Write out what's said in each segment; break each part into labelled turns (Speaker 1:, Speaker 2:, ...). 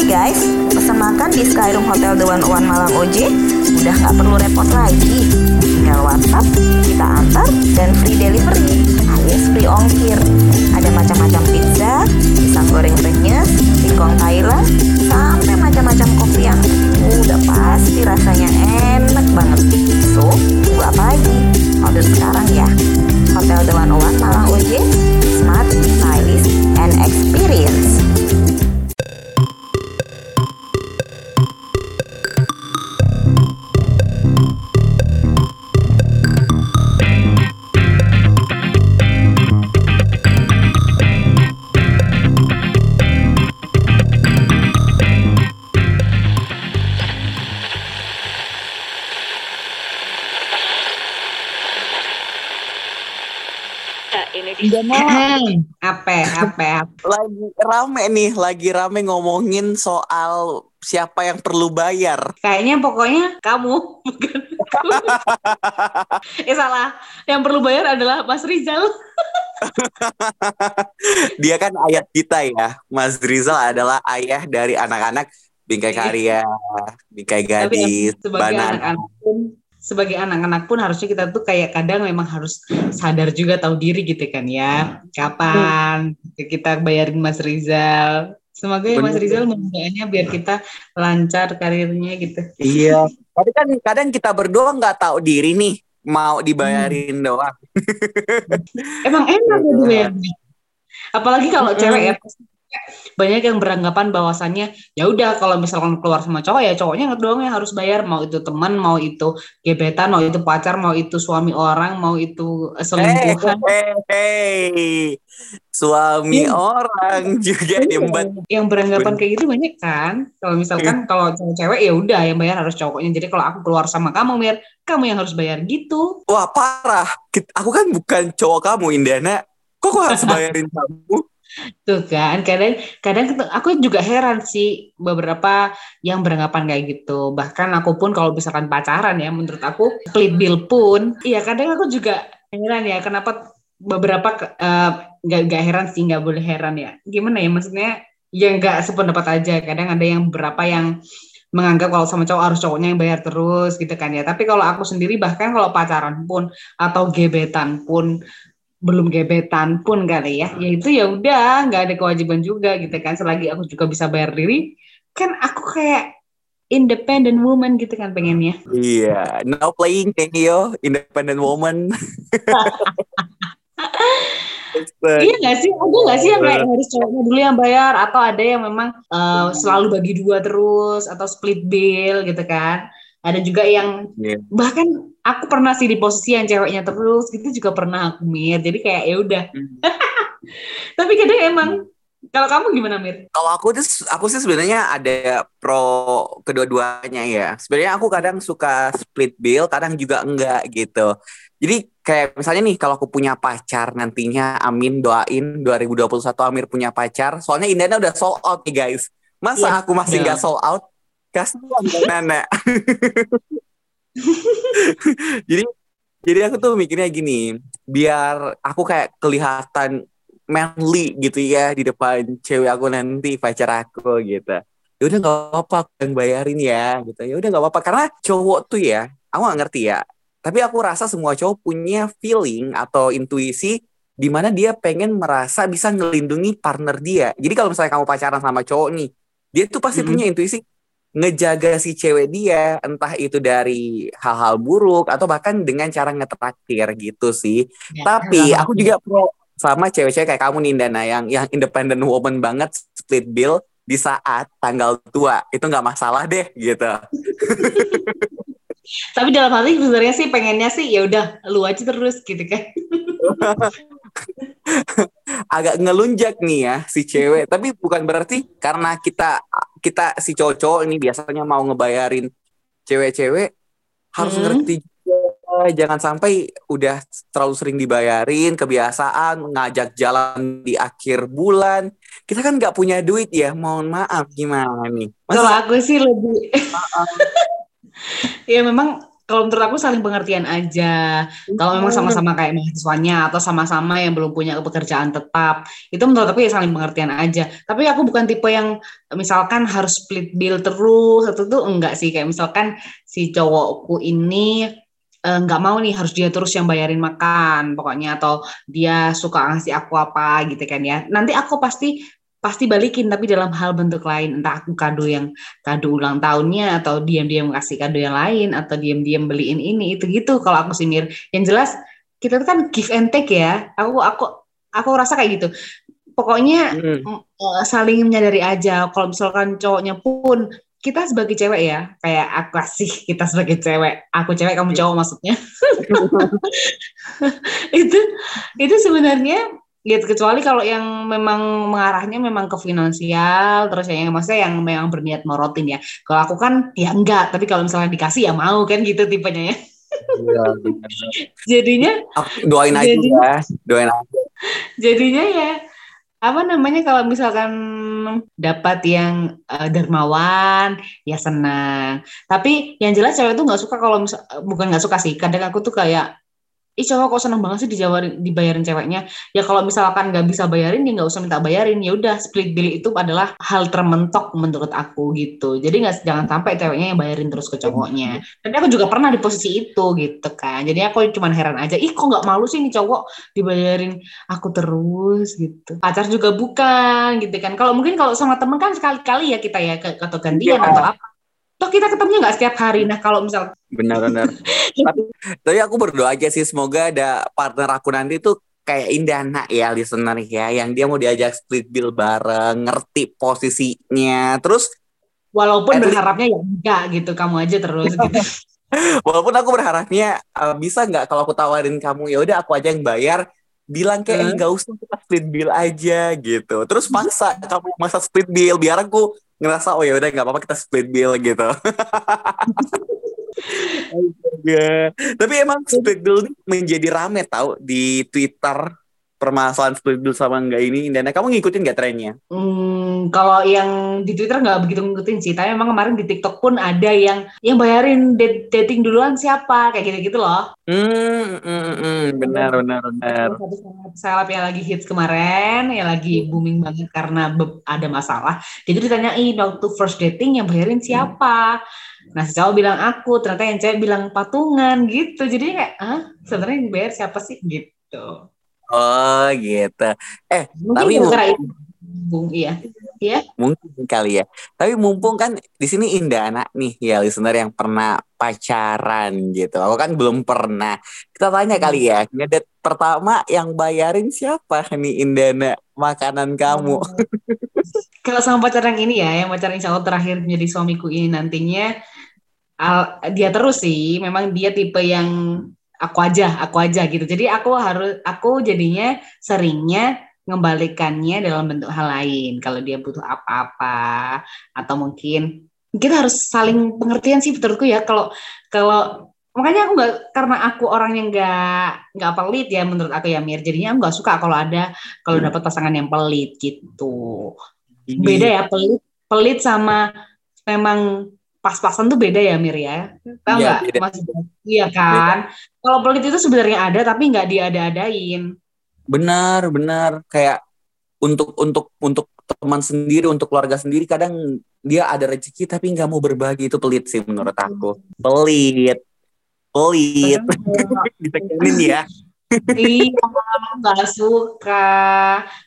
Speaker 1: Hai guys, pesan makan di Skyroom Hotel The One Malang OJ udah nggak perlu repot lagi. Tinggal WhatsApp, kita antar, dan free delivery alias free ongkir. Ada macam-macam pizza, pisang goreng renyes, singkong Thailand, sampai macam-macam kopi yang udah pasti rasanya enak banget. So, tunggu apa lagi?
Speaker 2: Apa apa
Speaker 3: lagi rame nih, lagi rame ngomongin soal siapa yang perlu bayar.
Speaker 2: kayaknya pokoknya kamu bukan eh salah yang perlu bayar adalah Mas Rizal
Speaker 3: Dia kan ayah kita ya. Mas Rizal adalah ayah dari anak-anak Bingkai Karya, Bingkai Gadis,
Speaker 2: Tapi sebagai
Speaker 3: Banan.
Speaker 2: anak-anak pun sebagai anak-anak pun harusnya kita tuh kayak kadang memang harus sadar juga tahu diri gitu kan ya. Kapan kita bayarin Mas Rizal? Semoga ya Mas. Rizal mudah-mudahannya biar kita lancar karirnya gitu.
Speaker 3: Iya. Tapi kan kadang kita berdua nggak tahu diri nih mau dibayarin doang.
Speaker 2: emang enak ya dibayarnya. Apalagi kalau cewek ya pasti banyak yang beranggapan bahwasannya ya udah kalau misalkan keluar sama cowok ya cowoknya doang yang harus bayar mau itu teman mau itu gebetan mau itu pacar mau itu suami orang mau itu eh, selingkuhan
Speaker 3: hei, hei. Suami
Speaker 2: Iya.
Speaker 3: orang juga diembat.
Speaker 2: yang beranggapan kayak gitu banyak kan kalau misalkan kalau cewek ya udah yang bayar harus cowoknya jadi kalau aku keluar sama kamu Mir kamu yang harus bayar gitu
Speaker 3: Wah parah. Aku kan bukan cowok kamu Indana. Kok aku harus bayarin kamu?
Speaker 2: Tuh kan kadang kadang aku juga heran sih beberapa yang beranggapan kayak gitu. Bahkan aku pun kalau misalkan pacaran ya menurut aku split bill pun iya kadang aku juga heran ya kenapa beberapa eh, nggak nggak heran sih nggak boleh heran ya. Gimana ya maksudnya? Ya nggak sependapat aja. Kadang ada yang beberapa yang menganggap kalau sama cowok harus cowoknya yang bayar terus gitu kan ya. Tapi kalau aku sendiri bahkan kalau pacaran pun atau gebetan pun belum gebetan pun kali ya. Ya itu ya udah nggak ada kewajiban juga gitu kan. Selagi aku juga bisa bayar diri kan aku kayak independent woman gitu kan pengennya.
Speaker 3: Iya, no playing Kengyo, independent woman.
Speaker 2: iya nggak sih? Ada nggak sih yang kayak harus cowoknya dulu yang bayar? Atau ada yang memang eh, selalu bagi dua terus atau split bill gitu kan? Ada juga yang
Speaker 3: Iya.
Speaker 2: bahkan aku pernah sih di posisi yang ceweknya terus gitu juga pernah aku mir jadi kayak ya udah tapi kadang emang kalau kamu gimana mir
Speaker 3: Kalau aku tuh, aku sih sebenarnya ada pro kedua-duanya ya. Sebenarnya aku kadang suka split bill, kadang juga enggak gitu. Jadi kayak misalnya nih kalau aku punya pacar nantinya, Amin doain 2021 Amir punya pacar. Soalnya Indana udah sold out nih guys. Masa
Speaker 2: Iya.
Speaker 3: aku masih
Speaker 2: Iya.
Speaker 3: nggak sold out? Kasihan Nana. jadi jadi aku tuh mikirnya gini, biar aku kayak kelihatan manly gitu ya di depan cewek aku nanti pacar aku gitu. Ya udah nggak apa-apa aku yang bayarin ya gitu. Ya udah nggak apa-apa karena cowok tuh ya, aku nggak ngerti ya. Tapi aku rasa semua cowok punya feeling atau intuisi di mana dia pengen merasa bisa ngelindungi partner dia. Jadi kalau misalnya kamu pacaran sama cowok nih, dia tuh pasti
Speaker 2: Mhm.
Speaker 3: punya intuisi ngejaga si cewek dia, entah itu dari hal-hal buruk atau bahkan dengan cara ngetraktir gitu sih. Tapi aku juga pro sama cewek-cewek kayak kamu nih Dana yang yang independent woman banget split bill di saat tanggal tua. Itu nggak masalah deh gitu.
Speaker 2: tapi dalam hati sebenarnya sih pengennya sih ya udah lu aja terus gitu kan.
Speaker 3: Agak ngelunjak nih ya si cewek, tapi bukan berarti karena kita kita si cowok-cowok ini biasanya mau ngebayarin cewek-cewek harus
Speaker 2: Hmm.
Speaker 3: ngerti juga. Jangan sampai udah terlalu sering dibayarin kebiasaan ngajak jalan di akhir bulan. Kita kan nggak punya duit ya mohon maaf. Gimana nih?
Speaker 2: Kalau aku sih lebih ya memang kalau menurut aku saling pengertian aja. Kalau memang sama-sama kayak mahasiswanya atau sama-sama yang belum punya pekerjaan tetap, itu menurut aku ya saling pengertian aja. Tapi aku bukan tipe yang misalkan harus split bill terus, itu tuh enggak sih. Kayak misalkan si cowokku ini eh, nggak mau nih harus dia terus yang bayarin makan pokoknya atau dia suka ngasih aku apa gitu kan ya nanti aku pasti pasti balikin tapi dalam hal bentuk lain. Entah aku kado yang kado ulang tahunnya atau diam-diam kasih kado yang lain atau diam-diam beliin ini itu gitu. Kalau aku simir yang jelas kita tuh kan give and take ya. Aku aku aku rasa kayak gitu. Pokoknya
Speaker 3: Hmm.
Speaker 2: mm, saling menyadari aja. Kalau misalkan cowoknya pun kita sebagai cewek ya. Kayak aku kasih kita sebagai cewek. Aku cewek kamu cowok maksudnya. Itu itu sebenarnya ya kecuali kalau yang memang mengarahnya memang ke finansial terus ya yang maksudnya yang memang berniat morotin ya. Kalau aku kan ya enggak tapi kalau misalnya dikasih ya mau kan gitu tipenya ya.
Speaker 3: Iya,
Speaker 2: jadinya
Speaker 3: doain aja
Speaker 2: Jadi-
Speaker 3: ya, doain aja.
Speaker 2: jadinya ya apa namanya kalau misalkan dapat yang eh, dermawan ya senang. Tapi yang jelas cewek tuh nggak suka kalau misal bukan nggak suka sih kadang aku tuh kayak ih cowok kok seneng banget sih dijawarin dibayarin ceweknya. Ya kalau misalkan nggak bisa bayarin ya nggak usah minta bayarin. Ya udah split bill itu adalah hal termentok menurut aku gitu. Jadi nggak jangan sampai ceweknya yang bayarin terus ke cowoknya. Tapi aku juga pernah di posisi itu gitu kan. Jadi aku cuma heran aja ih kok nggak malu sih nih cowok dibayarin aku terus? gitu. Pacar juga bukan gitu kan. Kalau mungkin kalau sama temen kan sekali-kali ya kita ya ke atau gantian
Speaker 3: Iya.
Speaker 2: atau apa toh kita ketemunya nggak setiap hari nah kalau misal
Speaker 3: Benar-benar. tapi, tapi aku berdoa aja sih semoga ada partner aku nanti tuh kayak Indana ya listener ya yang dia mau diajak split bill bareng, ngerti posisinya. Terus
Speaker 2: walaupun berharapnya ya enggak gitu kamu aja terus gitu
Speaker 3: walaupun aku berharapnya uh, bisa nggak kalau aku tawarin kamu ya udah aku aja yang bayar bilang kayak
Speaker 2: Hmm.
Speaker 3: "Eh, nggak usah kita split bill aja gitu terus maksa kamu masa split bill biar aku ngerasa oh ya udah nggak apa-apa kita split bill gitu Astaga. tapi emang split bill ini menjadi rame tau di Twitter permasalahan split bill sama enggak ini dan kamu ngikutin nggak trennya
Speaker 2: Hmm, kalau yang di Twitter nggak begitu ngikutin sih, tapi memang kemarin di TikTok pun ada yang yang bayarin dating duluan siapa kayak gitu-gitu loh.
Speaker 3: hmm, hmm, hmm, hmm, benar benar benar
Speaker 2: seleb yang lagi hits kemarin, yang lagi booming banget karena ada masalah. Jadi ditanyain waktu first dating yang bayarin siapa. Nah si cowok bilang aku, ternyata yang cewek bilang patungan gitu. Jadi kayak, ah sebenarnya yang bayar siapa sih gitu.
Speaker 3: Oh gitu eh
Speaker 2: Mungkin
Speaker 3: Tapi
Speaker 2: itu, Bung, iya.
Speaker 3: Mungkin kali ya. Tapi mumpung kan di sini Indah anak nih ya listener yang pernah pacaran gitu. Aku kan belum pernah. Kita tanya kali ya, ngedate pertama yang bayarin siapa nih Indana makanan kamu?
Speaker 2: Kalau sama pacar yang ini ya, yang pacar insya Allah terakhir menjadi suamiku ini nantinya, al- dia terus sih, memang dia tipe yang aku aja, aku aja gitu. Jadi aku harus, aku jadinya seringnya ngembalikannya dalam bentuk hal lain. Kalau dia butuh apa-apa, atau mungkin kita harus saling pengertian sih menurutku ya. Kalau kalau makanya aku nggak karena aku orang yang nggak nggak pelit ya menurut aku ya Mir. Jadinya aku nggak suka kalau ada kalau dapat pasangan yang pelit gitu beda ya pelit pelit sama memang pas-pasan tuh beda ya Mir ya tahu
Speaker 3: Iya,
Speaker 2: nggak. Mas iya kan kalau pelit itu sebenarnya ada tapi nggak diada-adain
Speaker 3: Benar, benar. Kayak untuk untuk untuk teman sendiri, untuk keluarga sendiri kadang dia ada rezeki tapi nggak mau berbagi itu pelit sih menurut aku. Pelit. Pelit. Ditekenin ya.
Speaker 2: iya nggak suka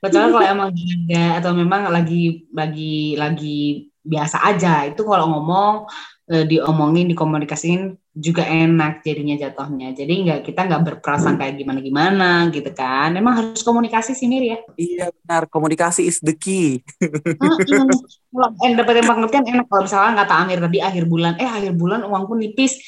Speaker 2: kecuali kalau emang ada atau memang lagi lagi lagi biasa aja. Itu kalau ngomong eh, diomongin dikomunikasiin juga enak jadinya jatuhnya. Jadi nggak kita nggak berprasangka kayak gimana gimana gitu kan. Memang harus komunikasi sih Mir ya?
Speaker 3: Iya benar, komunikasi is the key.
Speaker 2: Kalau eh, dapat yang pengertian enak. Kalau misalnya nggak Amir tadi akhir bulan eh akhir bulan uangku nipis.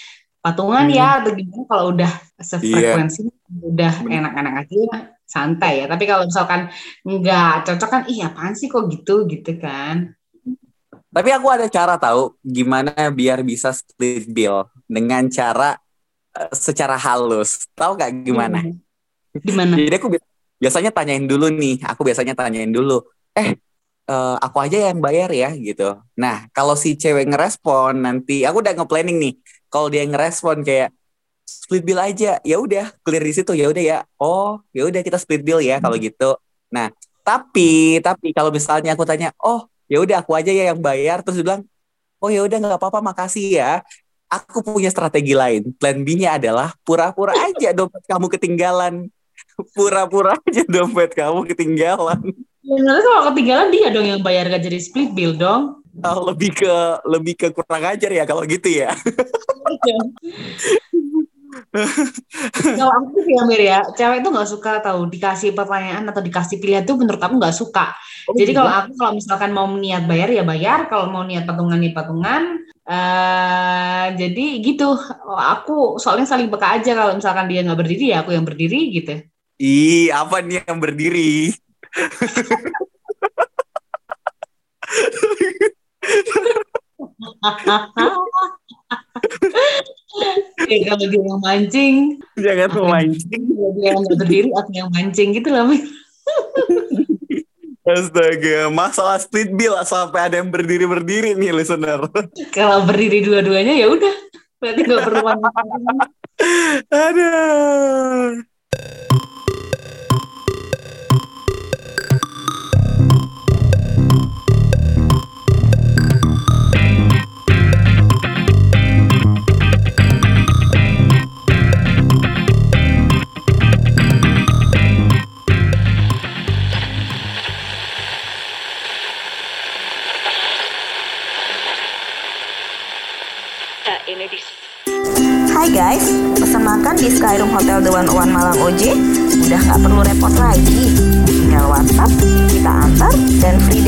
Speaker 2: Patungan
Speaker 3: Hmm.
Speaker 2: ya atau gimana kalau udah sefrekuensi udah enak-enak aja ya, santai ya. Tapi kalau misalkan nggak cocok kan iya apaan sih kok gitu? Gitu kan
Speaker 3: Tapi aku ada cara tahu gimana biar bisa split bill dengan cara eh, secara halus. Tahu nggak gimana?
Speaker 2: Hmm. gimana
Speaker 3: Jadi aku bi- biasanya tanyain dulu nih, aku biasanya tanyain dulu, eh eh, aku aja yang bayar ya gitu. Nah kalau si cewek ngerespon nanti, aku udah nge-planning nih, kalau dia ngerespon kayak split bill aja ya udah clear di situ ya udah ya oh ya udah kita split bill ya kalau gitu nah tapi tapi kalau misalnya aku tanya oh ya udah aku aja ya yang bayar. Terus dia bilang oh ya udah nggak apa-apa makasih ya. Aku punya strategi lain. Plan B-nya adalah pura-pura aja dompet kamu ketinggalan. Pura-pura aja dompet kamu ketinggalan.
Speaker 2: Ya, kalau ketinggalan dia dong yang bayar gak jadi split bill dong.
Speaker 3: Oh, lebih ke lebih ke kurang ajar ya kalau gitu ya
Speaker 2: kalau aku sih ya Mir ya, cewek itu nggak suka tahu dikasih pertanyaan atau dikasih pilihan tuh menurut aku nggak suka.
Speaker 3: Oh,
Speaker 2: Jadi
Speaker 3: iya?
Speaker 2: kalau aku kalau misalkan mau niat bayar ya bayar, kalau mau niat patungan ya patungan. eh jadi gitu. Aku soalnya saling beka aja kalau misalkan dia nggak berdiri ya aku yang berdiri gitu.
Speaker 3: ih apa nih yang berdiri
Speaker 2: Ya, kalau dia yang mancing,
Speaker 3: jangan memancing
Speaker 2: kalau dia yang nggak berdiri aku yang mancing gitu loh.
Speaker 3: Astaga, masalah split bill sampai ada yang berdiri-berdiri nih listener.
Speaker 2: Kalau berdiri dua-duanya ya udah, berarti nggak perlu mancing.
Speaker 3: Aduh.
Speaker 1: One One Malang OJ udah nggak perlu repot lagi. Tinggal WhatsApp, kita antar, dan free